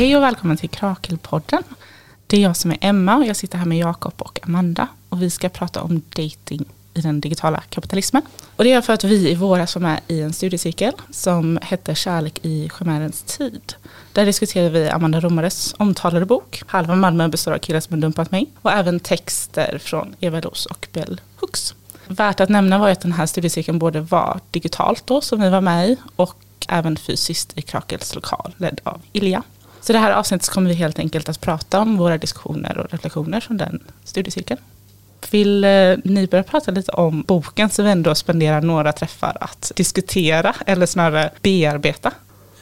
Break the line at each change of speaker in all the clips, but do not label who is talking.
Hej och välkommen till Krakelpodden. Det är jag som är Emma och jag sitter här med Jakob och Amanda. Och vi ska prata om dating i den digitala kapitalismen. Och det är för att vi i våras var med i en studiecirkel som hette Kärlek i chimärens tid. Där diskuterade vi Amanda Romares omtalade bok. Halva Malmö består av killar som har dumpat mig. Och även texter från Eva Los och Bell Hooks. Värt att nämna var att den här studiecirkeln både var digitalt då, som vi var med i, och även fysiskt i Krakels lokal, ledd av Ilja. Så det här avsnittet kommer vi helt enkelt att prata om våra diskussioner och reflektioner från den studiecirkeln. Vill eh, ni börja prata lite om boken så vi ändå spenderar några träffar att diskutera eller snarare bearbeta?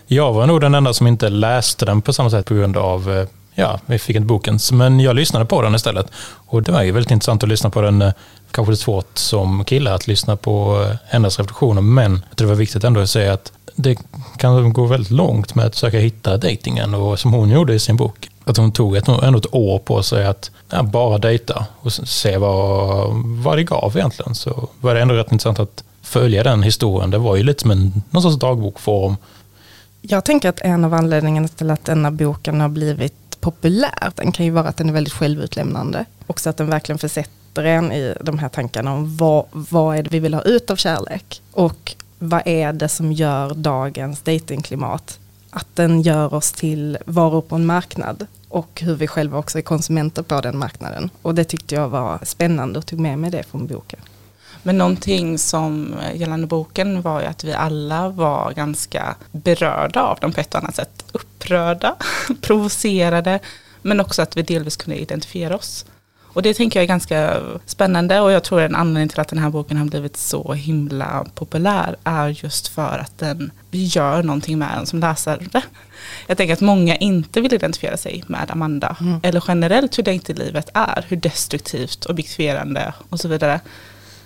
Jag var nog den enda som inte läste den på samma sätt på grund av eh, Ja, vi fick inte boken, men jag lyssnade på den istället. Och det var ju väldigt intressant att lyssna på den. Eh, kanske lite svårt som kille att lyssna på hennes reflektioner, men det var viktigt ändå att säga att det kan gå väldigt långt med att försöka hitta dejtingen och som hon gjorde i sin bok. Att hon tog ett, ändå ett år på sig att ja, bara dejta och se vad, vad det gav egentligen. Så var det ändå rätt intressant att följa den historien. Det var ju lite som en någon sorts dagbokform.
Jag tänker att en av anledningarna till att denna boken har blivit populär, den kan ju vara att den är väldigt självutlämnande. Också att den verkligen försätter en i de här tankarna om vad, vad är det vi vill ha ut av kärlek. Och vad är det som gör dagens datingklimat? Att den gör oss till varor på en marknad och hur vi själva också är konsumenter på den marknaden. Och det tyckte jag var spännande och tog med mig det från boken.
Men någonting som eh, gällande boken var ju att vi alla var ganska berörda av dem på ett och annat sätt. Upprörda, provocerade, men också att vi delvis kunde identifiera oss. Och det tänker jag är ganska spännande och jag tror en anledning till att den här boken har blivit så himla populär är just för att den gör någonting med en som läsare. Jag tänker att många inte vill identifiera sig med Amanda mm. eller generellt hur datinglivet är, hur destruktivt, objektifierande och så vidare.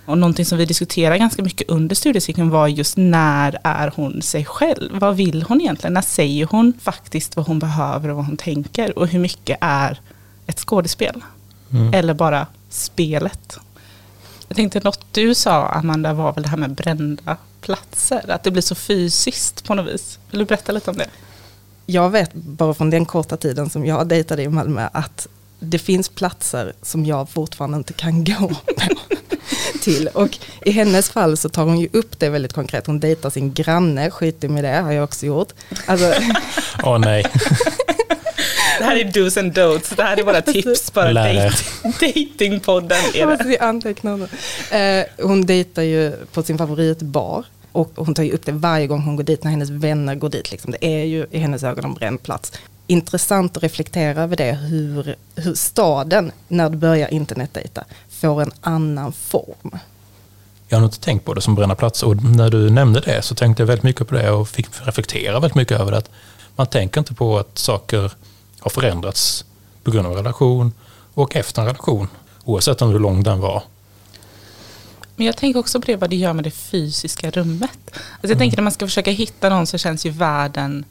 Och någonting som vi diskuterar ganska mycket under studiecirkeln var just när är hon sig själv? Vad vill hon egentligen? När säger hon faktiskt vad hon behöver och vad hon tänker? Och hur mycket är ett skådespel? Mm. Eller bara spelet. Jag tänkte något du sa Amanda var väl det här med brända platser. Att det blir så fysiskt på något vis. Vill du berätta lite om det?
Jag vet bara från den korta tiden som jag dejtade i Malmö att det finns platser som jag fortfarande inte kan gå till. Och i hennes fall så tar hon ju upp det väldigt konkret. Hon dejtar sin granne, skiter med det, har jag också gjort.
Alltså, Åh oh, nej.
Det här är dos and don'ts. Det här är våra tips. Bara datingpodden är
det. Eh, hon dejtar ju på sin favoritbar. Och hon tar ju upp det varje gång hon går dit, när hennes vänner går dit. Liksom. Det är ju i hennes ögon en bränd plats. Intressant att reflektera över det, hur, hur staden, när du börjar internetdejta, får en annan form.
Jag har nog inte tänkt på det som bränna plats och när du nämnde det så tänkte jag väldigt mycket på det och fick reflektera väldigt mycket över det. Att man tänker inte på att saker har förändrats på grund av en relation och efter en relation, oavsett om hur lång den var.
Men jag tänker också på det vad det gör med det fysiska rummet. Alltså jag mm. tänker när man ska försöka hitta någon så känns ju världen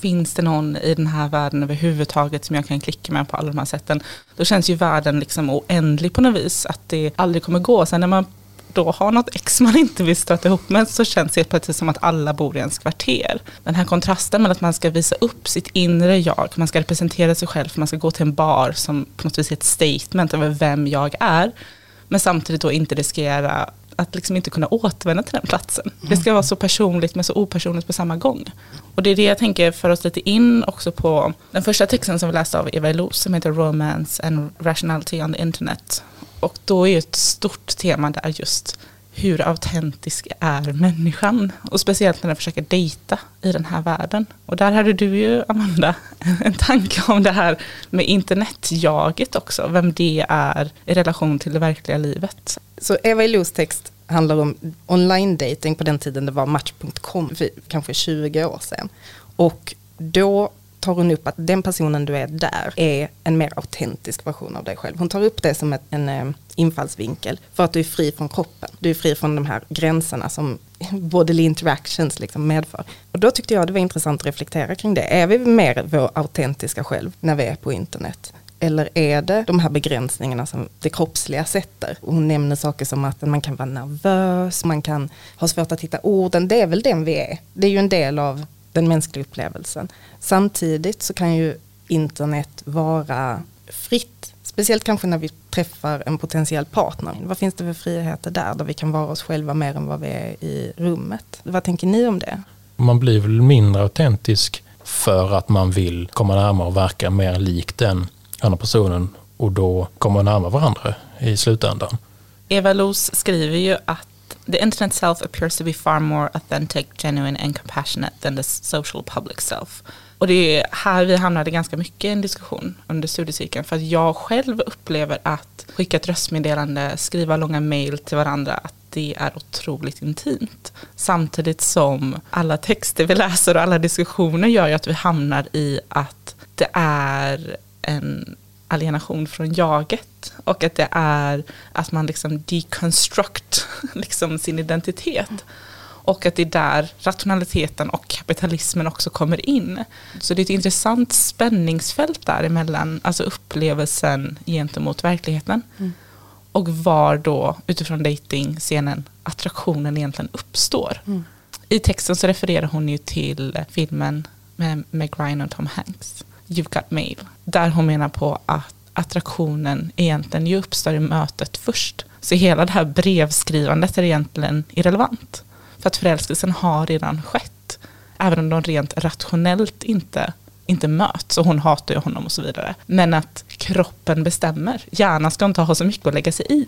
Finns det någon i den här världen överhuvudtaget som jag kan klicka med på alla de här sätten? Då känns ju världen liksom oändlig på något vis. Att det aldrig kommer gå. Sen när man då har något ex man inte vill stöta ihop med så känns det plötsligt som att alla bor i ens kvarter. Den här kontrasten med att man ska visa upp sitt inre jag, man ska representera sig själv, man ska gå till en bar som på något vis är ett statement över vem jag är. Men samtidigt då inte riskera att liksom inte kunna återvända till den platsen. Det ska vara så personligt men så opersonligt på samma gång. Och det är det jag tänker för oss lite in också på den första texten som vi läste av Eva Elos som heter Romance and Rationality on the Internet. Och då är ju ett stort tema där just hur autentisk är människan? Och speciellt när den försöker dejta i den här världen. Och där hade du ju, Amanda, en tanke om det här med internetjaget också. Vem det är i relation till det verkliga livet.
Så Eva Illous text handlar om online dating på den tiden det var Match.com för kanske 20 år sedan. Och då tar hon upp att den personen du är där är en mer autentisk version av dig själv. Hon tar upp det som ett, en eh, infallsvinkel för att du är fri från kroppen. Du är fri från de här gränserna som bodily interactions liksom medför. Och då tyckte jag det var intressant att reflektera kring det. Är vi mer vår autentiska själv när vi är på internet? Eller är det de här begränsningarna som det kroppsliga sätter? hon nämner saker som att man kan vara nervös, man kan ha svårt att hitta orden. Det är väl den vi är. Det är ju en del av den mänskliga upplevelsen. Samtidigt så kan ju internet vara fritt. Speciellt kanske när vi träffar en potentiell partner. Vad finns det för friheter där, där vi kan vara oss själva mer än vad vi är i rummet? Vad tänker ni om det?
Man blir väl mindre autentisk för att man vill komma närmare och verka mer likt den andra personen och då kommer närmare varandra i slutändan.
Eva Los skriver ju att the internet self appears to be far more authentic, genuine and compassionate than the social public self. Och det är här vi hamnade ganska mycket i en diskussion under studiecirkeln. För att jag själv upplever att skicka ett röstmeddelande, skriva långa mail till varandra, att det är otroligt intimt. Samtidigt som alla texter vi läser och alla diskussioner gör ju att vi hamnar i att det är en alienation från jaget och att det är att man liksom deconstruct liksom sin identitet. Och att det är där rationaliteten och kapitalismen också kommer in. Så det är ett intressant spänningsfält däremellan, alltså upplevelsen gentemot verkligheten. Mm. Och var då, utifrån dating-scenen, attraktionen egentligen uppstår. Mm. I texten så refererar hon ju till filmen med Meg Ryan och Tom Hanks, You've Got Mail. Där hon menar på att attraktionen egentligen ju uppstår i mötet först. Så hela det här brevskrivandet är egentligen irrelevant. För att förälskelsen har redan skett. Även om de rent rationellt inte, inte möts och hon hatar ju honom och så vidare. Men att kroppen bestämmer. Hjärnan ska inte ha så mycket att lägga sig i.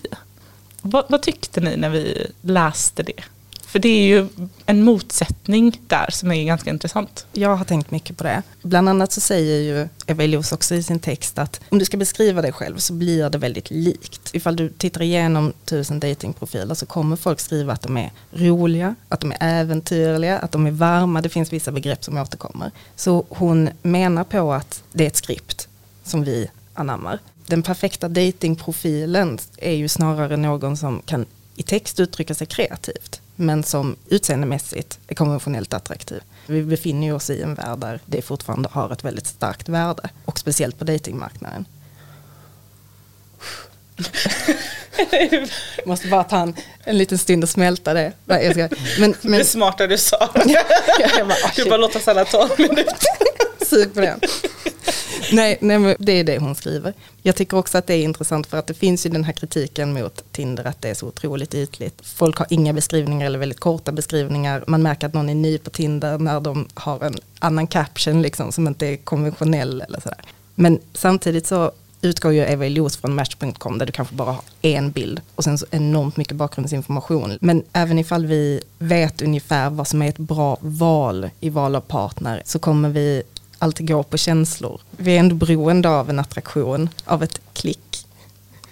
Vad, vad tyckte ni när vi läste det? För det är ju en motsättning där som är ganska intressant.
Jag har tänkt mycket på det. Bland annat så säger ju Eva Elios också i sin text att om du ska beskriva dig själv så blir det väldigt likt. Ifall du tittar igenom tusen datingprofiler så kommer folk skriva att de är roliga, att de är äventyrliga, att de är varma. Det finns vissa begrepp som återkommer. Så hon menar på att det är ett skript som vi anammar. Den perfekta datingprofilen är ju snarare någon som kan i text uttrycka sig kreativt men som utseendemässigt är konventionellt attraktiv. Vi befinner oss i en värld där det fortfarande har ett väldigt starkt värde och speciellt på datingmarknaden. Måste bara ta en, en liten stund och smälta det.
Men, men, det smarta du sa. jag bara, oh, du bara låt oss alla ta en minut.
Sug på den nej, nej, det är det hon skriver. Jag tycker också att det är intressant för att det finns ju den här kritiken mot Tinder att det är så otroligt ytligt. Folk har inga beskrivningar eller väldigt korta beskrivningar. Man märker att någon är ny på Tinder när de har en annan caption liksom, som inte är konventionell eller sådär. Men samtidigt så utgår ju Eva Elios från Match.com där du kanske bara har en bild och sen så enormt mycket bakgrundsinformation. Men även ifall vi vet ungefär vad som är ett bra val i val av partner så kommer vi alltid går på känslor. Vi är ändå beroende av en attraktion, av ett klick.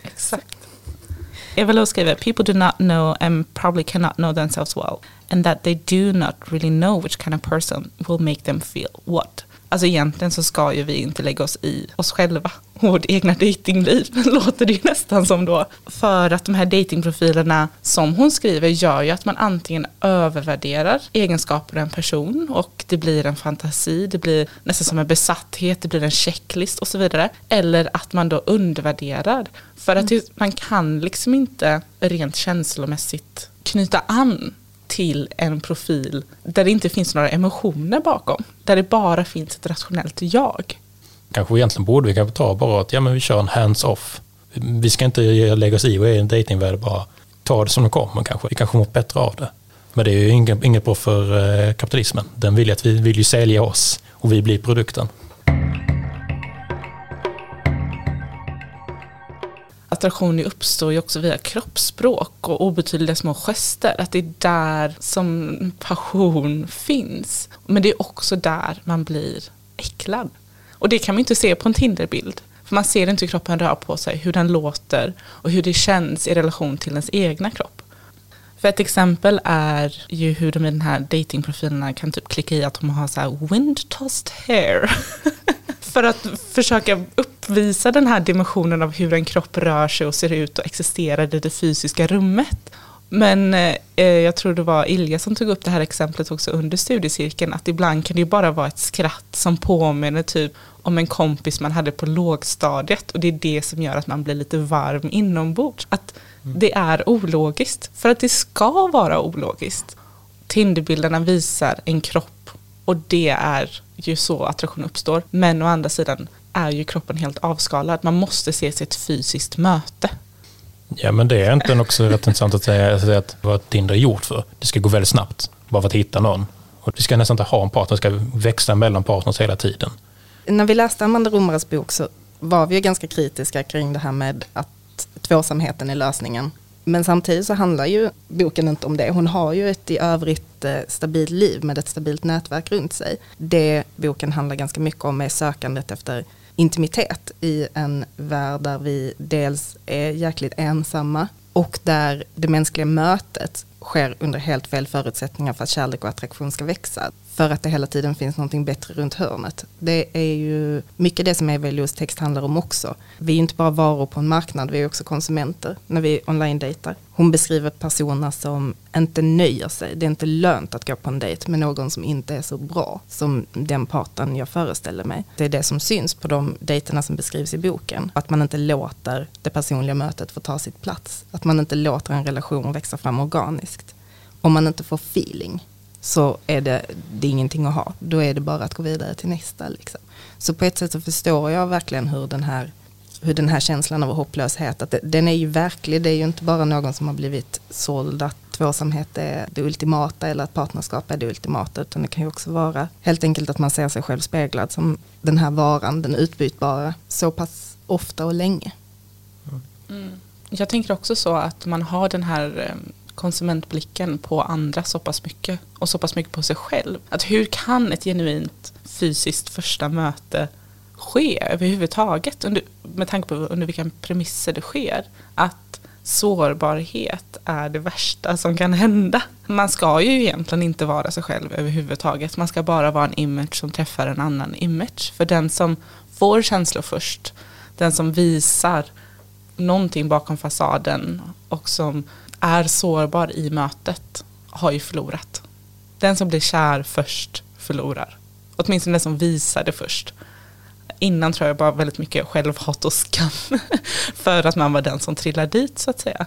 Exakt. Eva skriver, people do not know and probably cannot know themselves well. And that they do not really know which kind of person will make them feel what. Alltså egentligen så ska ju vi inte lägga oss i oss själva vårt egna datingliv, låter det ju nästan som då. För att de här datingprofilerna som hon skriver gör ju att man antingen övervärderar egenskaper av en person och det blir en fantasi, det blir nästan som en besatthet, det blir en checklist och så vidare. Eller att man då undervärderar. För att man kan liksom inte rent känslomässigt knyta an till en profil där det inte finns några emotioner bakom. Där det bara finns ett rationellt jag.
Kanske egentligen borde vi kanske ta bara att ja, men vi kör en hands-off. Vi ska inte lägga oss i och är en dejtingvärld bara ta det som det kommer kanske. Vi kanske mår bättre av det. Men det är ju inget, inget bra för eh, kapitalismen. Den vill ju att vi vill ju sälja oss och vi blir produkten.
attraktion uppstår ju också via kroppsspråk och obetydliga små gester. Att det är där som passion finns. Men det är också där man blir äcklad. Och det kan man inte se på en Tinderbild. För man ser inte hur kroppen rör på sig, hur den låter och hur det känns i relation till ens egna kropp. För ett exempel är ju hur de i den här datingprofilerna kan typ klicka i att de har så här wind-tossed hair. för att försöka uppvisa den här dimensionen av hur en kropp rör sig och ser ut och existerar i det fysiska rummet. Men eh, jag tror det var Ilja som tog upp det här exemplet också under studiecirkeln, att ibland kan det ju bara vara ett skratt som påminner typ om en kompis man hade på lågstadiet och det är det som gör att man blir lite varm inombords. Att mm. det är ologiskt, för att det ska vara ologiskt. Tinderbilderna visar en kropp Och det är ju så attraktion uppstår. Men å andra sidan är ju kroppen helt avskalad. Man måste se sig ett fysiskt möte.
Ja men det är inte också rätt intressant att säga att vad Tinder är gjort för. Det ska gå väldigt snabbt, bara för att hitta någon. Och vi ska nästan inte ha en partner, det ska växa mellan partners hela tiden.
När vi läste Amanda Romares bok så var vi ju ganska kritiska kring det här med att tvåsamheten är lösningen. Men samtidigt så handlar ju boken inte om det. Hon har ju ett i övrigt eh, stabilt liv med ett stabilt nätverk runt sig. Det boken handlar ganska mycket om är sökandet efter intimitet i en värld där vi dels är jäkligt ensamma och där det mänskliga mötet sker under helt fel förutsättningar för att kärlek och attraktion ska växa för att det hela tiden finns någonting bättre runt hörnet. Det är ju mycket det som Eva text handlar om också. Vi är inte bara varor på en marknad, vi är också konsumenter när vi online-dejtar. Hon beskriver personer som inte nöjer sig. Det är inte lönt att gå på en dejt med någon som inte är så bra som den parten jag föreställer mig. Det är det som syns på de dejterna som beskrivs i boken. Att man inte låter det personliga mötet få ta sitt plats. Att man inte låter en relation växa fram organiskt. Om man inte får feeling så är det, det är ingenting att ha. Då är det bara att gå vidare till nästa. Liksom. Så på ett sätt så förstår jag verkligen hur den här, hur den här känslan av hopplöshet, att det, den är ju verklig. Det är ju inte bara någon som har blivit såld att tvåsamhet är det ultimata eller att partnerskap är det ultimata. Utan det kan ju också vara helt enkelt att man ser sig själv speglad som den här varan, den utbytbara, så pass ofta och länge.
Mm. Jag tänker också så att man har den här ehm, konsumentblicken på andra så pass mycket och så pass mycket på sig själv. Att hur kan ett genuint fysiskt första möte ske överhuvudtaget under, med tanke på under vilka premisser det sker. Att sårbarhet är det värsta som kan hända. Man ska ju egentligen inte vara sig själv överhuvudtaget. Man ska bara vara en image som träffar en annan image. För den som får känslor först, den som visar någonting bakom fasaden och som är sårbar i mötet har ju förlorat. Den som blir kär först förlorar. Åtminstone den som visar det först. Innan tror jag bara väldigt mycket självhat och skam. för att man var den som trillade dit så att säga.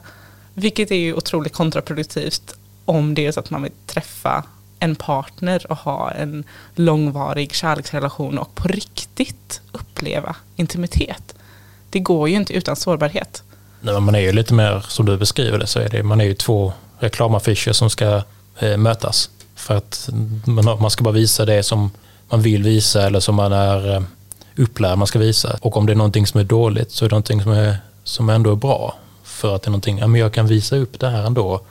Vilket är ju otroligt kontraproduktivt om det är så att man vill träffa en partner och ha en långvarig kärleksrelation och på riktigt uppleva intimitet. Det går ju inte utan sårbarhet.
Nej, man är ju lite mer, som du beskriver det, så är det, man är ju två reklamaffischer som ska eh, mötas. För att man, man ska bara visa det som man vill visa eller som man är eh, upplärd man ska visa. Och om det är någonting som är dåligt så är det någonting som, är, som ändå är bra. För att det är någonting, ja, men jag kan visa upp det här ändå.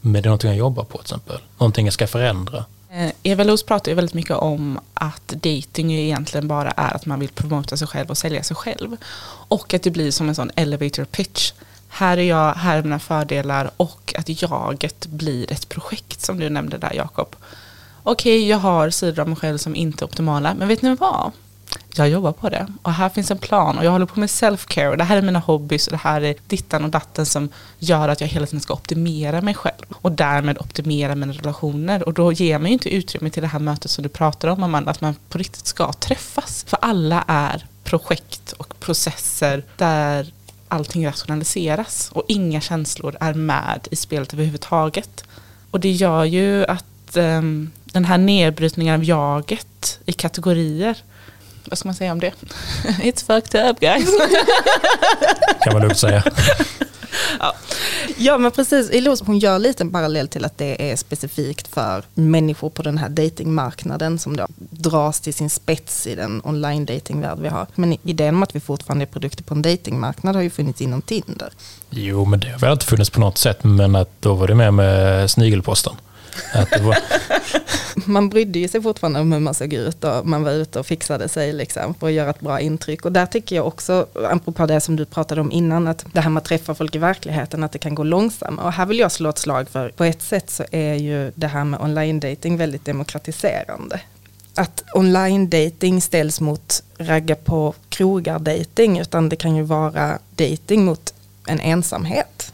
Men det är någonting jag jobbar på till exempel. Någonting jag ska förändra.
Eh, Eva Los pratar ju väldigt mycket om att dating egentligen bara är att man vill promota sig själv och sälja sig själv. Och att det blir som en sån elevator pitch. Här är jag, här är mina fördelar och att jaget blir ett projekt som du nämnde där Jakob. Okej, jag har sidor av mig själv som inte är optimala, men vet ni vad? Jag jobbar på det. Och här finns en plan och jag håller på med self-care och det här är mina hobbys och det här är dittan och datten som gör att jag hela tiden ska optimera mig själv och därmed optimera mina relationer och då ger man ju inte utrymme till det här mötet som du pratar om Amanda, att man på riktigt ska träffas. För alla är projekt och processer där allting rationaliseras och inga känslor är med i spelet överhuvudtaget. Och det gör ju att um, den här nedbrytningen av jaget i kategorier vad ska man säga om det? It's fucked up guys.
kan man lugnt säga.
ja. ja men precis, Ilos hon gör lite en parallell till att det är specifikt för människor på den här datingmarknaden som då dras till sin spets i den online datingvärld vi har. Men idén om att vi fortfarande är produkter på en datingmarknad har ju funnits inom Tinder.
Jo men det har väl alltid funnits på något sätt men att då var det med med snigelposten. Var...
man brydde ju sig fortfarande om hur man såg ut och man var ute och fixade sig liksom för att göra ett bra intryck. Och där tycker jag också, apropå det som du pratade om innan, att det här med att träffa folk i verkligheten, att det kan gå långsammare. Och här vill jag slå ett slag för, på ett sätt så är ju det här med online dating väldigt demokratiserande. Att online dating ställs mot ragga på krogar dating, utan det kan ju vara dating mot en ensamhet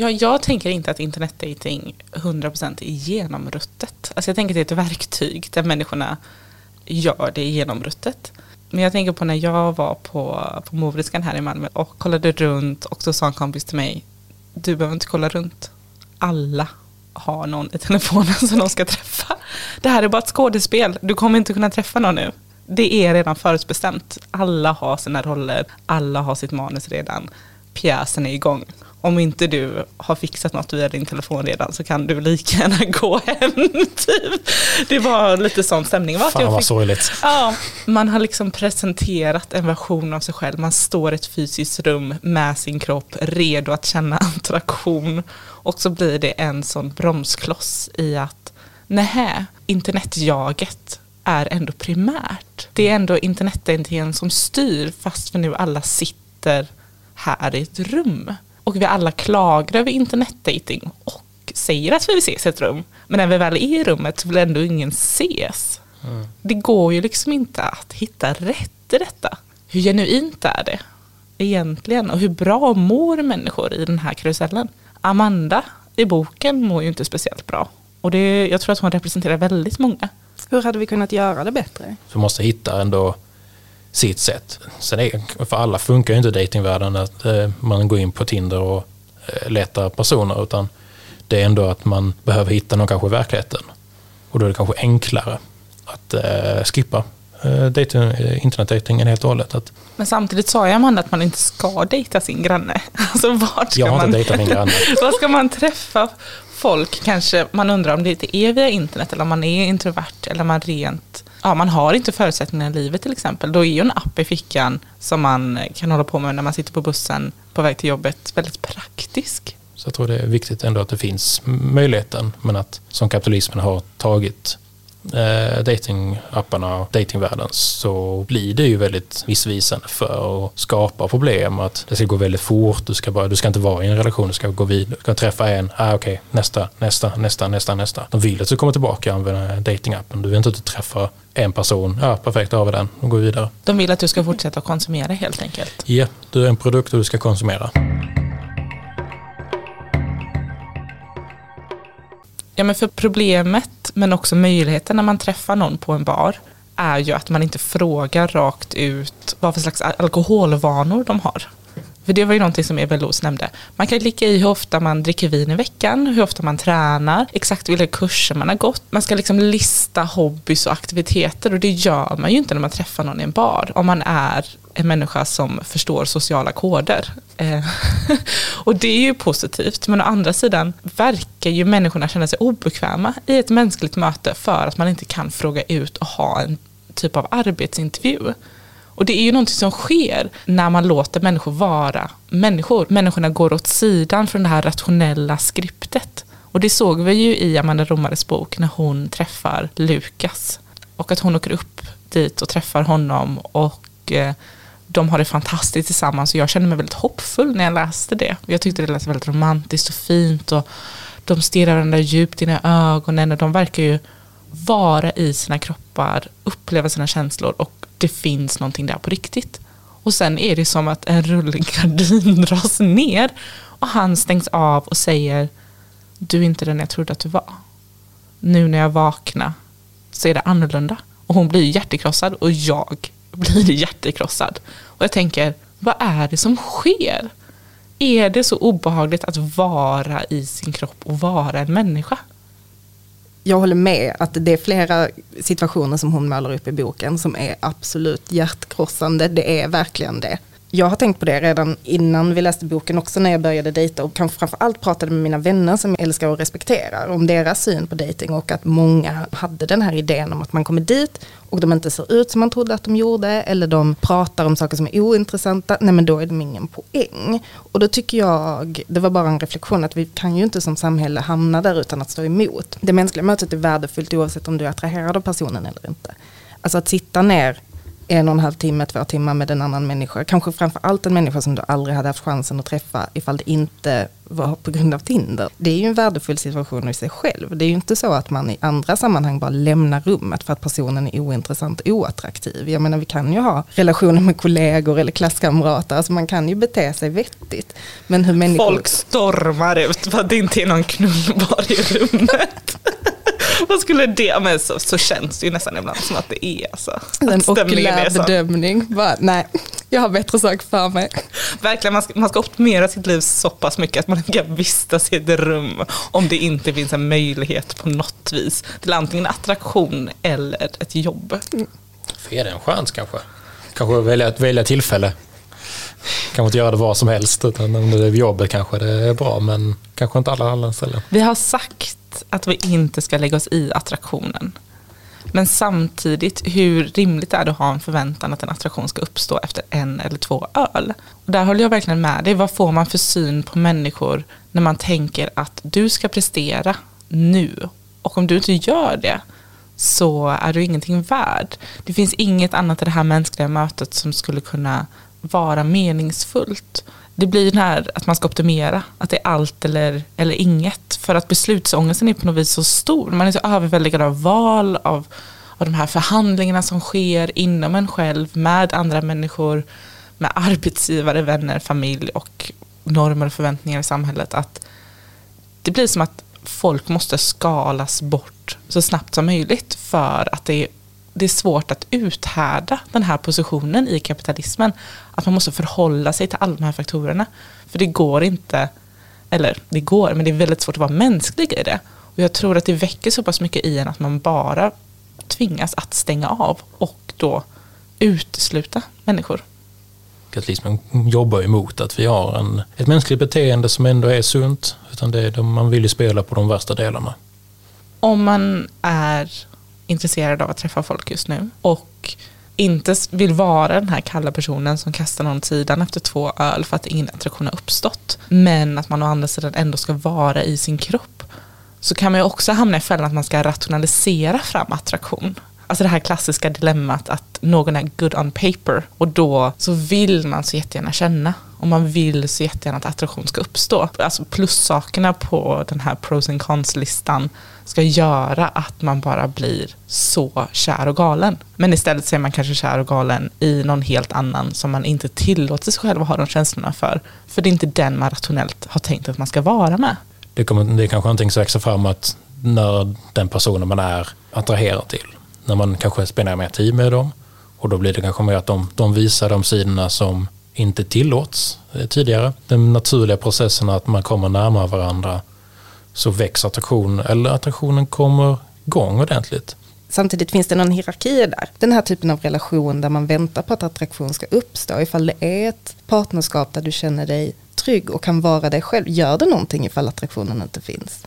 Ja, jag tänker inte att internetdating 100% är genomruttet. Alltså jag tänker att det är ett verktyg där människorna gör det genomruttet. Men jag tänker på när jag var på, på Moriskan här i Malmö och kollade runt och så sa en kompis till mig, du behöver inte kolla runt. Alla har någon i telefonen som de ska träffa. det här är bara ett skådespel, du kommer inte kunna träffa någon nu. Det är redan förutbestämt. Alla har sina roller, alla har sitt manus redan. Pjäsen är igång. Om inte du har fixat något via din telefon redan så kan du lika gärna gå hem. Typ. Det var lite sån stämning.
Fan vad sorgligt.
Ja, man har liksom presenterat en version av sig själv. Man står i ett fysiskt rum med sin kropp redo att känna attraktion. Och så blir det en sån bromskloss i att nähä, internetjaget är ändå primärt. Det är ändå internetidentiteten som styr fast vi nu alla sitter här i ett rum. Och vi alla klagar över internetdating och säger att vi vill ses i ett rum. Men när vi väl är i rummet så vill ändå ingen ses. Mm. Det går ju liksom inte att hitta rätt i detta. Hur genuint är det egentligen? Och hur bra mår människor i den här karusellen? Amanda i boken mår ju inte speciellt bra. Och det, jag tror att hon representerar väldigt många.
Hur hade vi kunnat göra det bättre?
Vi måste hitta ändå sitt sätt. Sen är, för alla funkar ju inte datingvärlden att eh, man går in på Tinder och eh, letar personer utan det är ändå att man behöver hitta någon kanske i verkligheten. Och då är det kanske enklare att eh, skippa dating, internetdatingen helt och hållet. Att,
Men samtidigt sa jag Amanda att man inte ska dejta sin granne. Alltså vart ska
jag har
man,
inte dejtat min granne.
var ska man träffa folk? Kanske man undrar om det inte är via internet eller om man är introvert eller man rent ja, man har inte förutsättningar i livet till exempel. Då är ju en app i fickan som man kan hålla på med när man sitter på bussen på väg till jobbet väldigt praktisk.
Så jag tror det är viktigt ändå att det finns möjligheten men att som kapitalismen har tagit eh, datingapparna och datingvärlden så blir det ju väldigt missvisande för att skapa problem. Att det ska gå väldigt fort, du ska, bara, du ska inte vara i en relation, du ska gå vidare, du ska träffa en, ah, okej, okay, nästa, nästa, nästa, nästa, nästa. De vill att du kommer tillbaka och använder datingappen. Du vill inte att du träffar en person, ja perfekt, då har vi den och går vidare.
De vill att du ska fortsätta konsumera helt enkelt?
Ja, du är en produkt och du ska konsumera.
Ja men för problemet men också möjligheten när man träffar någon på en bar är ju att man inte frågar rakt ut vad för slags alkoholvanor de har. För det var ju någonting som Eva Los nämnde. Man kan klicka i hur ofta man dricker vin i veckan, hur ofta man tränar, exakt vilka kurser man har gått. Man ska liksom lista hobbys och aktiviteter och det gör man ju inte när man träffar någon i en bar. Om man är en människa som förstår sociala koder. Eh, och det är ju positivt, men å andra sidan verkar ju människorna känna sig obekväma i ett mänskligt möte för att man inte kan fråga ut och ha en typ av arbetsintervju. Och det är ju någonting som sker när man låter människor vara människor. Människorna går åt sidan från det här rationella skriptet. Och det såg vi ju i Amanda Romares bok när hon träffar Lukas. Och att hon åker upp dit och träffar honom och eh, de har det fantastiskt tillsammans och jag kände mig väldigt hoppfull när jag läste det. Jag tyckte det lät väldigt romantiskt och fint och de stirrar varandra djupt in i ögonen och de verkar ju vara i sina kroppar, uppleva sina känslor och det finns någonting där på riktigt. Och sen är det som att en rullgardin dras ner och han stängs av och säger du är inte den jag trodde att du var. Nu när jag vaknar så är det annorlunda. Och hon blir hjärtekrossad och jag blir hjärtekrossad. Och jag tänker, vad är det som sker? Är det så obehagligt att vara i sin kropp och vara en människa?
Jag håller med att det är flera situationer som hon målar upp i boken som är absolut hjärtkrossande. Det är verkligen det jag har tänkt på det redan innan vi läste boken också när jag började dejta och kanske framförallt pratade med mina vänner som jag älskar och respekterar om deras syn på dejting och att många hade den här idén om att man kommer dit och de inte ser ut som man trodde att de gjorde eller de pratar om saker som är ointressanta, nej men då är de ingen poäng. Och då tycker jag, det var bara en reflektion att vi kan ju inte som samhälle hamna där utan att stå emot. Det mänskliga mötet är värdefullt oavsett om du är attraherad av personen eller inte. Alltså att sitta ner en och en halv timme, två timmar med en annan människa. Kanske framför allt en människa som du aldrig hade haft chansen att träffa ifall det inte var på grund av Tinder. Det är ju en värdefull situation i sig själv. Det är ju inte så att man i andra sammanhang bara lämnar rummet för att personen är ointressant och oattraktiv. Jag menar vi kan ju ha relationer med kollegor eller klasskamrater, alltså man kan ju bete sig vettigt. Men hur människor...
Folk stormar ut för att det inte är någon knullbar i rummet. Vad skulle det, men så, så känns det ju nästan ibland som att det är så.
En okulär bedömning, bara, nej. Jag har bättre sak för mig.
Verkligen, man ska, man ska optimera sitt liv så pass mycket att man inte kan vistas i ett rum om det inte finns en möjlighet på något vis till antingen attraktion eller ett jobb.
Får ge det en chans kanske. Kanske välja, välja tillfälle. Kanske inte göra det vad som helst, utan om det är jobbet kanske det är bra, men kanske inte alla andra ställen.
Vi har sagt att vi inte ska lägga oss i attraktionen. Men samtidigt, hur rimligt är det att ha en förväntan att en attraktion ska uppstå efter en eller två öl? Och där håller jag verkligen med dig. Vad får man för syn på människor när man tänker att du ska prestera nu? Och om du inte gör det så är du ingenting värd. Det finns inget annat i det här mänskliga mötet som skulle kunna vara meningsfullt. Det blir den här att man ska optimera, att det är allt eller, eller inget. För att beslutsångesten är på något vis så stor. Man är så överväldigad av val, av, av de här förhandlingarna som sker inom en själv med andra människor, med arbetsgivare, vänner, familj och normer och förväntningar i samhället. Att det blir som att folk måste skalas bort så snabbt som möjligt för att det är det är svårt att uthärda den här positionen i kapitalismen. Att man måste förhålla sig till alla de här faktorerna. För det går inte, eller det går, men det är väldigt svårt att vara mänsklig i det. Och jag tror att det väcker så pass mycket i en att man bara tvingas att stänga av och då utesluta människor.
Kapitalismen jobbar emot att vi har en, ett mänskligt beteende som ändå är sunt. Utan det är, man vill ju spela på de värsta delarna.
Om man är intresserad av att träffa folk just nu och inte vill vara den här kalla personen som kastar någon sidan efter två öl för att ingen attraktion har uppstått. Men att man å andra sidan ändå ska vara i sin kropp. Så kan man ju också hamna i fällan att man ska rationalisera fram attraktion. Alltså det här klassiska dilemmat att någon är good on paper och då så vill man så jättegärna känna och man vill så jättegärna att attraktion ska uppstå. Alltså plussakerna på den här pros and cons-listan ska göra att man bara blir så kär och galen. Men istället så är man kanske kär och galen i någon helt annan som man inte tillåter sig själv att ha de känslorna för. För det är inte den man rationellt har tänkt att man ska vara med.
Det, kommer, det är kanske någonting som växer fram att när den personen man är attraherad till, när man kanske spenderar mer tid med dem och då blir det kanske mer att de, de visar de sidorna som inte tillåts eh, tidigare. Den naturliga processen att man kommer närmare varandra så växer attraktionen, eller attraktionen kommer igång ordentligt.
Samtidigt finns det någon hierarki där. Den här typen av relation där man väntar på att attraktion ska uppstå. Ifall det är ett partnerskap där du känner dig trygg och kan vara dig själv. Gör det någonting ifall attraktionen inte finns?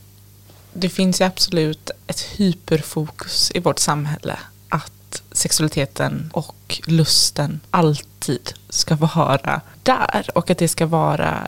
Det finns ju absolut ett hyperfokus i vårt samhälle att sexualiteten och lusten alltid ska vara där och att det ska vara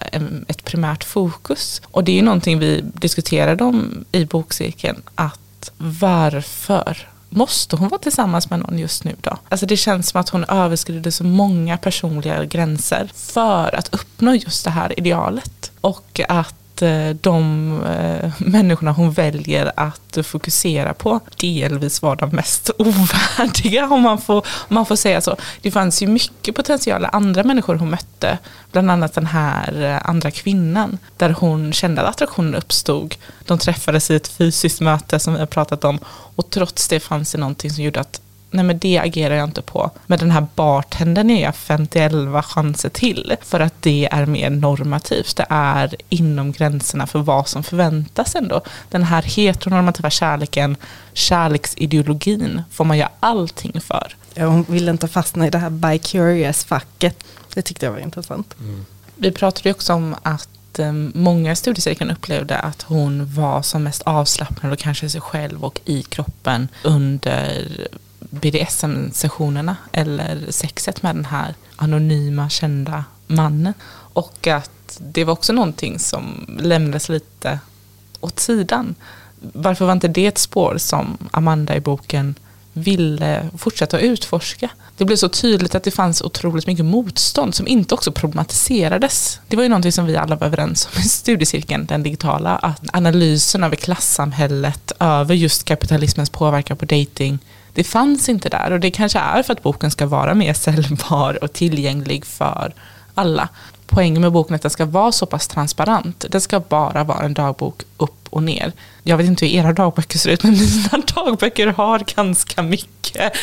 ett primärt fokus. Och det är ju någonting vi diskuterade om i bokcirkeln, att varför måste hon vara tillsammans med någon just nu då? Alltså det känns som att hon överskrider så många personliga gränser för att uppnå just det här idealet. Och att att eh, de eh, människorna hon väljer att fokusera på delvis var de mest ovärdiga om man, får, om man får säga så. Det fanns ju mycket potential andra människor hon mötte, bland annat den här eh, andra kvinnan, där hon kände att attraktionen uppstod. De träffades i ett fysiskt möte som vi har pratat om och trots det fanns det någonting som gjorde att nej men det agerar jag inte på. Men den här bartendern är jag 51 chanser till. För att det är mer normativt. Det är inom gränserna för vad som förväntas ändå. Den här heteronormativa kärleken, kärleksideologin får man göra allting för.
Ja, hon ville inte fastna i det här by curious-facket. Det tyckte jag var intressant. Mm.
Vi pratade ju också om att eh, många i studiecirkeln upplevde att hon var som mest avslappnad och kanske sig själv och i kroppen under BDSM-sessionerna eller sexet med den här anonyma kända mannen. Och att det var också någonting som lämnades lite åt sidan. Varför var inte det ett spår som Amanda i boken ville fortsätta utforska? Det blev så tydligt att det fanns otroligt mycket motstånd som inte också problematiserades. Det var ju någonting som vi alla var överens om i studiecirkeln, den digitala, att analysen över klassamhället, över just kapitalismens påverkan på dating det fanns inte där och det kanske är för att boken ska vara mer säljbar och tillgänglig för alla. poängen med boken är att den ska vara så pass transparent. Det ska bara vara en dagbok upp och ner. Jag vet inte hur era dagböcker ser ut, men mina dagböcker har ganska mycket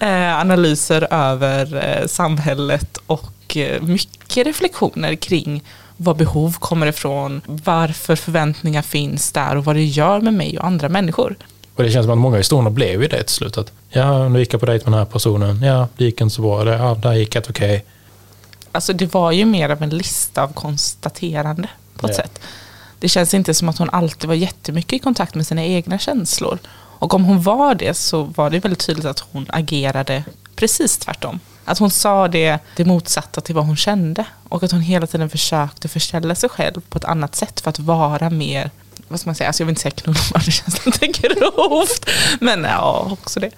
eh, analyser över eh, samhället och eh, mycket reflektioner kring var behov kommer ifrån, varför förväntningar finns där och vad det gör med mig och andra människor.
Och det känns som att många historier blev ju det till slut. Att, ja, nu gick jag på dejt med den här personen. Ja, det gick inte så bra. Det, ja, där gick det okej. Okay.
Alltså det var ju mer av en lista av konstaterande på ett ja. sätt. Det känns inte som att hon alltid var jättemycket i kontakt med sina egna känslor. Och om hon var det så var det väldigt tydligt att hon agerade precis tvärtom. Att hon sa det, det motsatta till vad hon kände. Och att hon hela tiden försökte förställa sig själv på ett annat sätt för att vara mer, vad ska man säga, alltså jag vill inte säga knullbar, det känns lite grovt. Men ja, också det.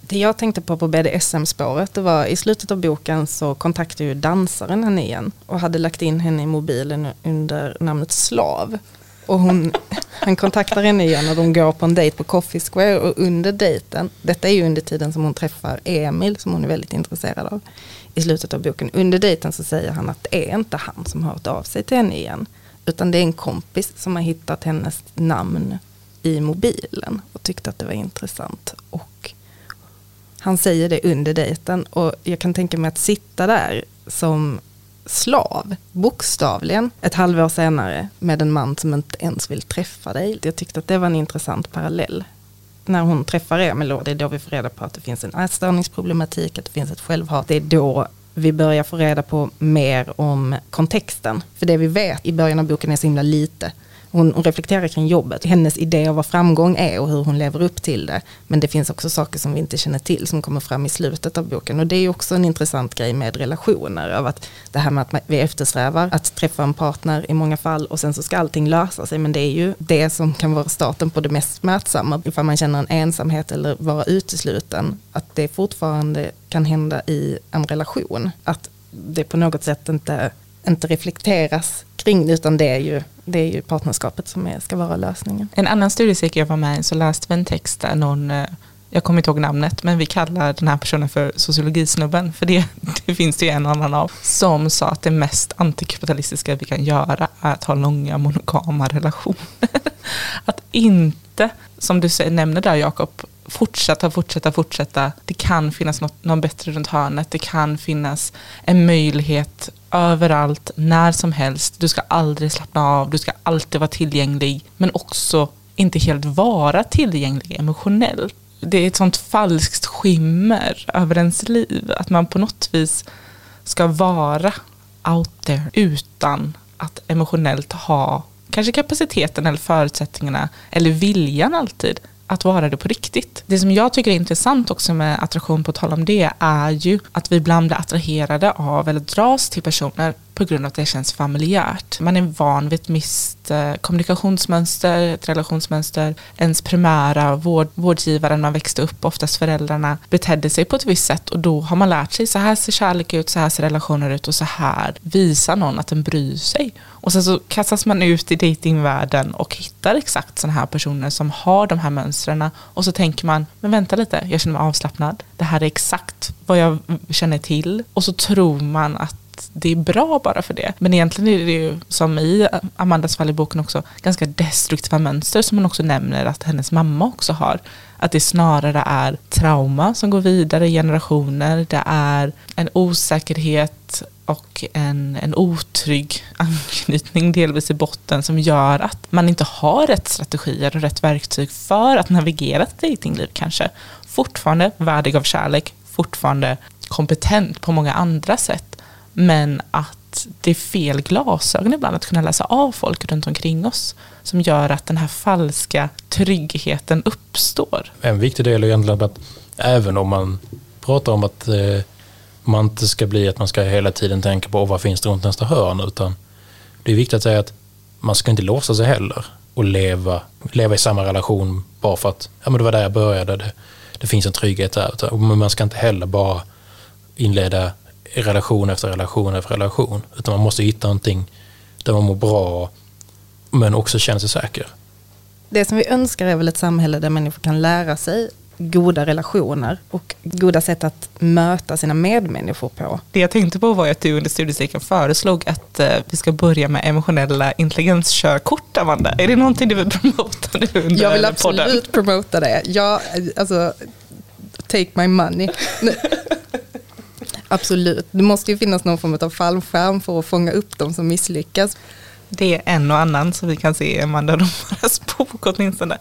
Det jag tänkte på på BDSM-spåret, det var i slutet av boken så kontaktade ju dansaren henne igen och hade lagt in henne i mobilen under namnet Slav. Och hon, han kontaktar henne igen och de går på en dejt på Coffee Square och under dejten, detta är ju under tiden som hon träffar Emil som hon är väldigt intresserad av i slutet av boken. Under dejten så säger han att det är inte han som har hört av sig till henne igen. Utan det är en kompis som har hittat hennes namn i mobilen och tyckte att det var intressant. Och han säger det under dejten och jag kan tänka mig att sitta där som slav, bokstavligen, ett halvår senare med en man som inte ens vill träffa dig. Jag tyckte att det var en intressant parallell. När hon träffar Emil, det är då vi får reda på att det finns en ätstörningsproblematik, att det finns ett självhat. Det är då vi börjar få reda på mer om kontexten. För det vi vet i början av boken är så himla lite. Hon, hon reflekterar kring jobbet, hennes idé av vad framgång är och hur hon lever upp till det. Men det finns också saker som vi inte känner till som kommer fram i slutet av boken. Och det är också en intressant grej med relationer. Av att det här med att vi eftersträvar att träffa en partner i många fall och sen så ska allting lösa sig. Men det är ju det som kan vara starten på det mest smärtsamma. Ifall man känner en ensamhet eller vara utesluten. Att det fortfarande kan hända i en relation. Att det på något sätt inte, inte reflekteras kring det, utan det är ju, det är ju partnerskapet som är, ska vara lösningen.
En annan studiecirkel jag var med i så läste vi en text där någon, eh, jag kommer inte ihåg namnet, men vi kallar den här personen för sociologisnubben, för det, det finns det ju en annan av, som sa att det mest antikapitalistiska vi kan göra är att ha långa monogama relationer. att inte, som du nämner där Jakob, fortsätta, fortsätta, fortsätta. Det kan finnas något, någon bättre runt hörnet. Det kan finnas en möjlighet överallt, när som helst. Du ska aldrig slappna av, du ska alltid vara tillgänglig. Men också inte helt vara tillgänglig emotionellt. Det är ett sånt falskt skimmer över ens liv. Att man på något vis ska vara out there utan att emotionellt ha kanske kapaciteten eller förutsättningarna eller viljan alltid att vara det på riktigt. Det som jag tycker är intressant också med attraktion, på tal om det, är ju att vi ibland blir attraherade av eller dras till personer på grund av att det känns familjärt. Man är van vid ett visst eh, kommunikationsmönster, ett relationsmönster. Ens primära vård, vårdgivare när man växte upp, oftast föräldrarna, betedde sig på ett visst sätt och då har man lärt sig så här ser kärlek ut, så här ser relationer ut och så här visar någon att den bryr sig. Och sen så kastas man ut i datingvärlden och hittar exakt sådana här personer som har de här mönstren och så tänker man, men vänta lite, jag känner mig avslappnad. Det här är exakt vad jag känner till och så tror man att det är bra bara för det. Men egentligen är det ju som i Amandas fall i boken också ganska destruktiva mönster som hon också nämner att hennes mamma också har. Att det snarare är trauma som går vidare i generationer. Det är en osäkerhet och en, en otrygg anknytning delvis i botten som gör att man inte har rätt strategier och rätt verktyg för att navigera ett dejtingliv kanske. Fortfarande värdig av kärlek, fortfarande kompetent på många andra sätt men att det är fel glasögon ibland att kunna läsa av folk runt omkring oss som gör att den här falska tryggheten uppstår.
En viktig del är egentligen att även om man pratar om att eh, man inte ska bli att man ska hela tiden tänka på vad finns det runt nästa hörn utan det är viktigt att säga att man ska inte låsa sig heller och leva, leva i samma relation bara för att ja, men det var där jag började, det, det finns en trygghet där. Men man ska inte heller bara inleda relation efter relation efter relation. Utan man måste hitta någonting där man mår bra men också känner sig säker.
Det som vi önskar är väl ett samhälle där människor kan lära sig goda relationer och goda sätt att möta sina medmänniskor på.
Det jag tänkte på var att du under studiecirkeln föreslog att eh, vi ska börja med emotionella intelligenskörkort, Amanda. Är det någonting du vill promota nu under
Jag vill
podden?
absolut promota det. Jag, alltså, take my money. Absolut. Det måste ju finnas någon form av fallskärm för att fånga upp de som misslyckas.
Det är en och annan som vi kan se i Amanda Romaras bok åtminstone.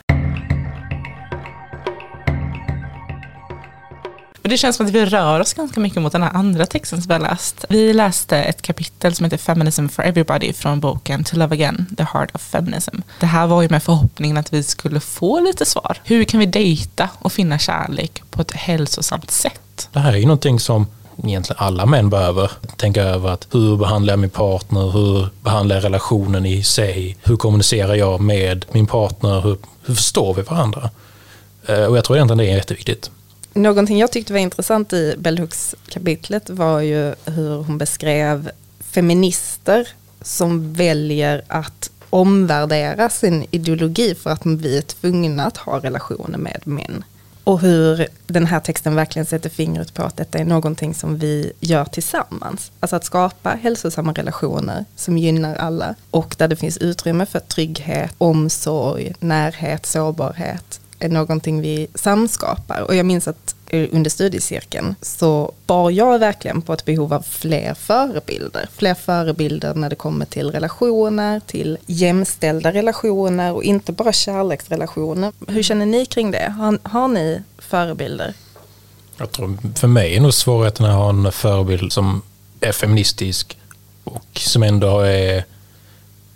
Men det känns som att vi rör oss ganska mycket mot den här andra texten som vi har läst. Vi läste ett kapitel som heter Feminism for Everybody från boken To Love Again, The Heart of Feminism. Det här var ju med förhoppningen att vi skulle få lite svar. Hur kan vi dejta och finna kärlek på ett hälsosamt sätt?
Det här är ju någonting som egentligen alla män behöver tänka över. Att hur behandlar jag min partner? Hur behandlar jag relationen i sig? Hur kommunicerar jag med min partner? Hur, hur förstår vi varandra? Eh, och jag tror egentligen det är jätteviktigt.
Någonting jag tyckte var intressant i Bell Hooks kapitlet var ju hur hon beskrev feminister som väljer att omvärdera sin ideologi för att vi är tvungna att ha relationer med män. Och hur den här texten verkligen sätter fingret på att detta är någonting som vi gör tillsammans. Alltså att skapa hälsosamma relationer som gynnar alla och där det finns utrymme för trygghet, omsorg, närhet, sårbarhet någonting vi samskapar. Och jag minns att under studiecirkeln så bar jag verkligen på ett behov av fler förebilder. Fler förebilder när det kommer till relationer, till jämställda relationer och inte bara kärleksrelationer. Hur känner ni kring det? Har, har ni förebilder?
Jag tror för mig är nog svårigheten att ha en förebild som är feministisk och som ändå är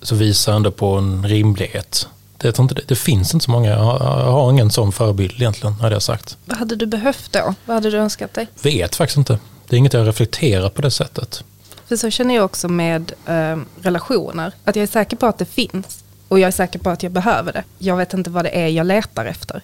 så visar ändå på en rimlighet. Det, jag tror inte det, det finns inte så många, jag har, jag har ingen sån förebild egentligen, hade jag sagt.
Vad hade du behövt då? Vad hade du önskat dig?
Vet faktiskt inte. Det är inget jag reflekterar på det sättet.
För så känner jag också med eh, relationer. Att jag är säker på att det finns. Och jag är säker på att jag behöver det. Jag vet inte vad det är jag letar efter.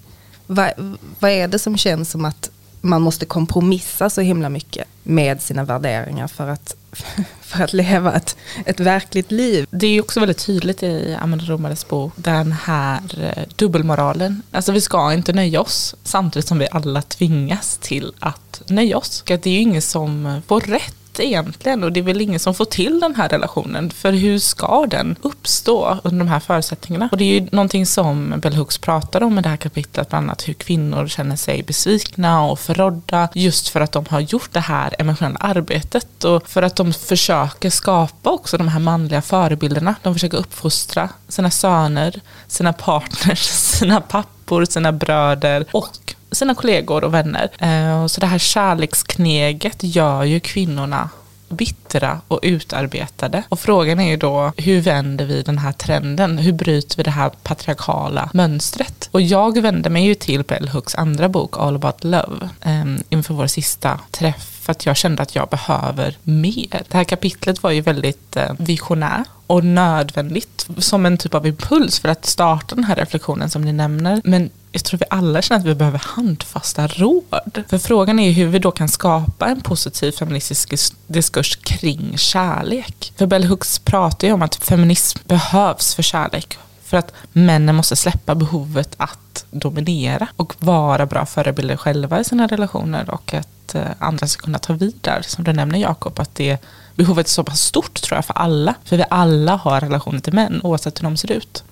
Vad, vad är det som känns som att man måste kompromissa så himla mycket med sina värderingar för att, för att leva ett, ett verkligt liv?
Det är ju också väldigt tydligt i Amanda Romares bok, den här eh, dubbelmoralen. Alltså vi ska inte nöja oss samtidigt som vi alla tvingas till att nöja oss. Det är ju ingen som får rätt egentligen och det är väl ingen som får till den här relationen. För hur ska den uppstå under de här förutsättningarna? Och det är ju någonting som Bell Hooks pratar om i det här kapitlet, bland annat hur kvinnor känner sig besvikna och förrådda just för att de har gjort det här emotionella arbetet och för att de försöker skapa också de här manliga förebilderna. De försöker uppfostra sina söner, sina partners, sina pappor, sina bröder och sina kollegor och vänner. Eh, så det här kärlekskneget gör ju kvinnorna bittra och utarbetade. Och frågan är ju då, hur vänder vi den här trenden? Hur bryter vi det här patriarkala mönstret? Och jag vände mig ju till Bell Hooks andra bok, All about love, eh, inför vår sista träff för att jag kände att jag behöver mer. Det här kapitlet var ju väldigt visionärt visionär och nödvändigt som en typ av impuls för att starta den här reflektionen som ni nämner. Men jag tror vi alla känner att vi behöver handfasta råd. För frågan är ju hur vi då kan skapa en positiv feministisk diskurs kring kärlek. För Bell Hooks pratar ju om att feminism behövs för kärlek. För att männen måste släppa behovet att dominera och vara bra förebilder själva i sina relationer och att eh, andra ska kunna ta vid där. Som du nämner Jakob, att det behovet är så pass stort tror jag för alla. För vi alla har relationer till män oavsett hur de ser ut.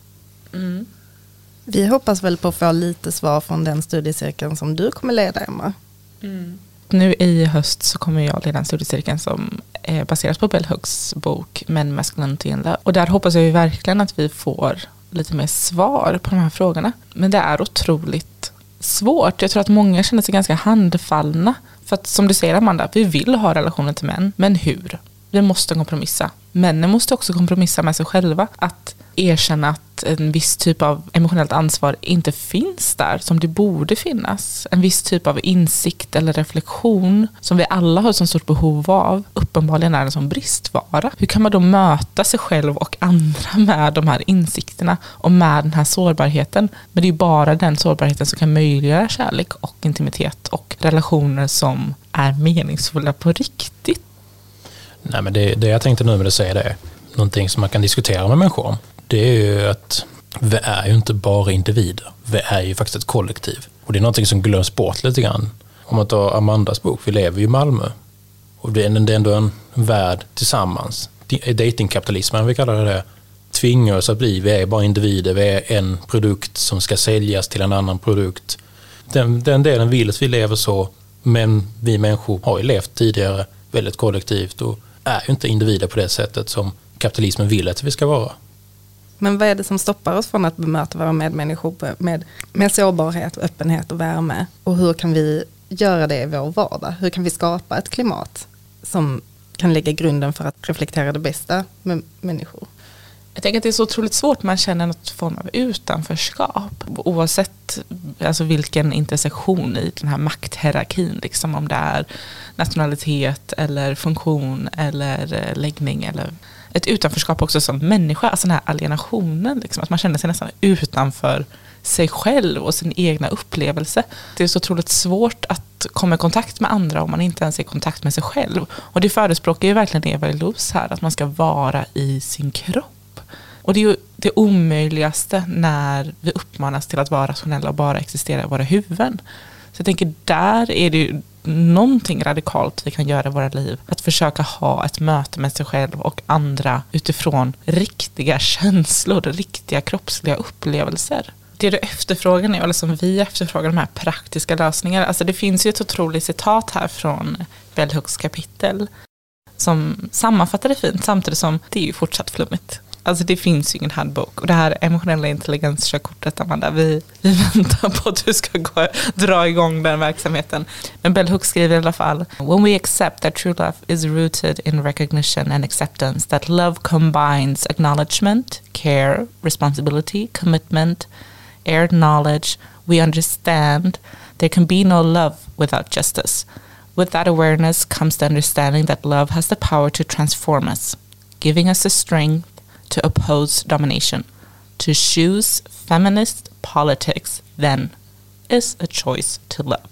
Vi hoppas väl på att få lite svar från den studiecirkeln som du kommer leda Emma.
Nu i höst så kommer jag leda en studiecirkel som är baseras på Bell Hooks bok and Love. Och där hoppas jag ju verkligen att vi får lite mer svar på de här frågorna. Men det är otroligt svårt. Jag tror att många känner sig ganska handfallna. För att som du säger Amanda, vi vill ha relationer till män, men hur? Vi måste kompromissa. Männen måste också kompromissa med sig själva. Att erkänna att en viss typ av emotionellt ansvar inte finns där som det borde finnas. En viss typ av insikt eller reflektion som vi alla har ett så stort behov av uppenbarligen är en sån bristvara. Hur kan man då möta sig själv och andra med de här insikterna och med den här sårbarheten? Men det är ju bara den sårbarheten som kan möjliggöra kärlek och intimitet och relationer som är meningsfulla på riktigt.
Nej, men det, det jag tänkte nu med att säga det är någonting som man kan diskutera med människor om. Det är ju att vi är ju inte bara individer. Vi är ju faktiskt ett kollektiv. Och det är någonting som glöms bort lite grann. Om man tar Amandas bok, vi lever ju i Malmö. Och det är ändå en värld tillsammans. Datingkapitalismen, vi kallar det det, tvingar oss att bli, vi är bara individer, vi är en produkt som ska säljas till en annan produkt. Den, den delen vill att vi lever så, men vi människor har ju levt tidigare väldigt kollektivt och är ju inte individer på det sättet som kapitalismen vill att vi ska vara.
Men vad är det som stoppar oss från att bemöta våra medmänniskor med, med sårbarhet, öppenhet och värme? Och hur kan vi göra det i vår vardag? Hur kan vi skapa ett klimat som kan lägga grunden för att reflektera det bästa med människor?
Jag tänker att det är så otroligt svårt, man känner något form av utanförskap. Oavsett alltså vilken intersektion i den här makthierarkin, liksom om det är nationalitet eller funktion eller eh, läggning eller ett utanförskap också som människa, alltså den här alienationen, liksom, att man känner sig nästan utanför sig själv och sin egna upplevelse. Det är så otroligt svårt att komma i kontakt med andra om man inte ens är i kontakt med sig själv. Och det förespråkar ju verkligen Eva Luz här, att man ska vara i sin kropp. Och det är ju det omöjligaste när vi uppmanas till att vara rationella och bara existera i våra huvuden. Så jag tänker där är det ju någonting radikalt vi kan göra i våra liv. Att försöka ha ett möte med sig själv och andra utifrån riktiga känslor, riktiga kroppsliga upplevelser. Det du efterfrågar nu, eller som vi efterfrågar, de här praktiska lösningarna. Alltså det finns ju ett otroligt citat här från Bell Hooks kapitel som sammanfattar det fint samtidigt som det är ju fortsatt flummigt. Alltså det finns ju ingen handbok. Och det här emotionella intelligenskörkortet, Amanda, vi, vi väntar på att du ska gå, dra igång den verksamheten. Men Bell Hooks skriver i alla fall, When we accept that true love is rooted in recognition and acceptance, that love combines acknowledgement, care, responsibility, commitment, aired knowledge, we understand there can be no love without justice. With that awareness comes the understanding that love has the power to transform us, giving us the strength to oppose domination. To choose feminist politics then is a choice to love.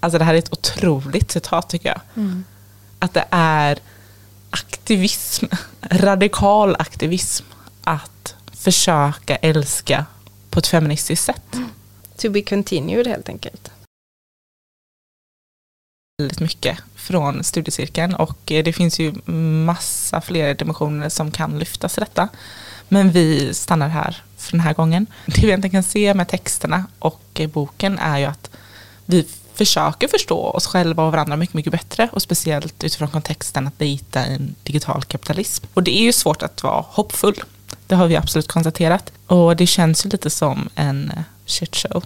Alltså det här är ett otroligt citat tycker jag. Mm. Att det är aktivism, radikal aktivism att försöka älska på ett feministiskt sätt.
To be continued helt enkelt.
Väldigt mycket från studiecirkeln och eh, det finns ju massa fler dimensioner som kan lyftas i detta. Men vi stannar här för den här gången. Det vi egentligen kan se med texterna och eh, boken är ju att vi försöker förstå oss själva och varandra mycket, mycket bättre och speciellt utifrån kontexten att dejta en digital kapitalism. Och det är ju svårt att vara hoppfull. Det har vi absolut konstaterat. Och det känns ju lite som en eh, shit show,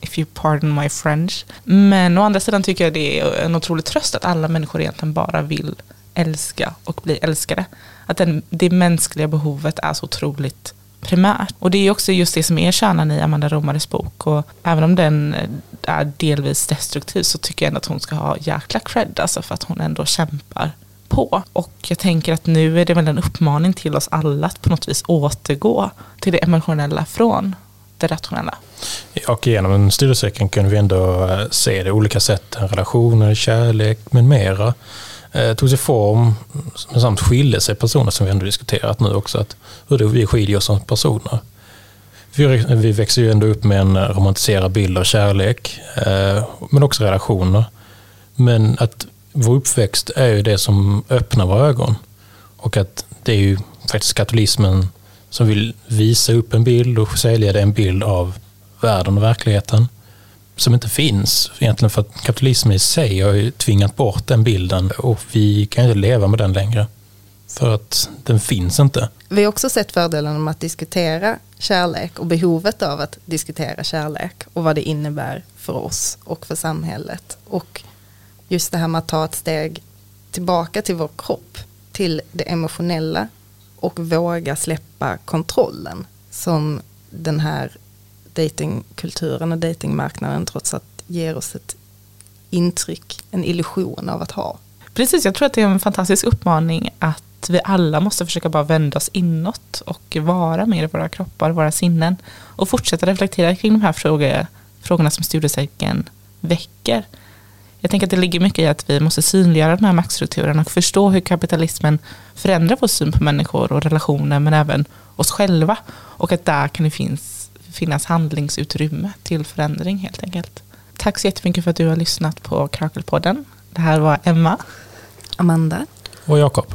if you pardon my French. Men å andra sidan tycker jag det är en otrolig tröst att alla människor egentligen bara vill älska och bli älskade. Att den, det mänskliga behovet är så otroligt primärt. Och det är också just det som är kärnan i Amanda Romares bok. Och även om den är delvis destruktiv så tycker jag ändå att hon ska ha jäkla cred alltså för att hon ändå kämpar på. Och jag tänker att nu är det väl en uppmaning till oss alla att på något vis återgå till det emotionella från det rationella.
Och genom en studiecirkel kunde vi ändå eh, se det olika sätt, relationer, kärlek med mera eh, tog sig form samt skilde sig personer som vi ändå diskuterat nu också. Att hur det, vi skiljer oss som personer. Vi, vi växer ju ändå upp med en eh, romantiserad bild av kärlek, eh, men också relationer. Men att vår uppväxt är ju det som öppnar våra ögon. Och att det är ju faktiskt katolismen som vill visa upp en bild och sälja en bild av världen och verkligheten som inte finns. Egentligen för att kapitalismen i sig har ju tvingat bort den bilden och vi kan inte leva med den längre. För att den finns inte.
Vi har också sett fördelen med att diskutera kärlek och behovet av att diskutera kärlek och vad det innebär för oss och för samhället. Och just det här med att ta ett steg tillbaka till vår kropp, till det emotionella och våga släppa kontrollen som den här datingkulturen och datingmarknaden trots allt ger oss ett intryck, en illusion av att ha.
Precis, jag tror att det är en fantastisk uppmaning att vi alla måste försöka bara vända oss inåt och vara med i våra kroppar, våra sinnen och fortsätta reflektera kring de här frågor, frågorna som studiecirkeln väcker. Jag tänker att det ligger mycket i att vi måste synliggöra de här maktstrukturerna och förstå hur kapitalismen förändrar vår syn på människor och relationer men även oss själva. Och att där kan det finnas, finnas handlingsutrymme till förändring helt enkelt. Tack så jättemycket för att du har lyssnat på Krakelpodden. Det här var Emma.
Amanda.
Och Jakob.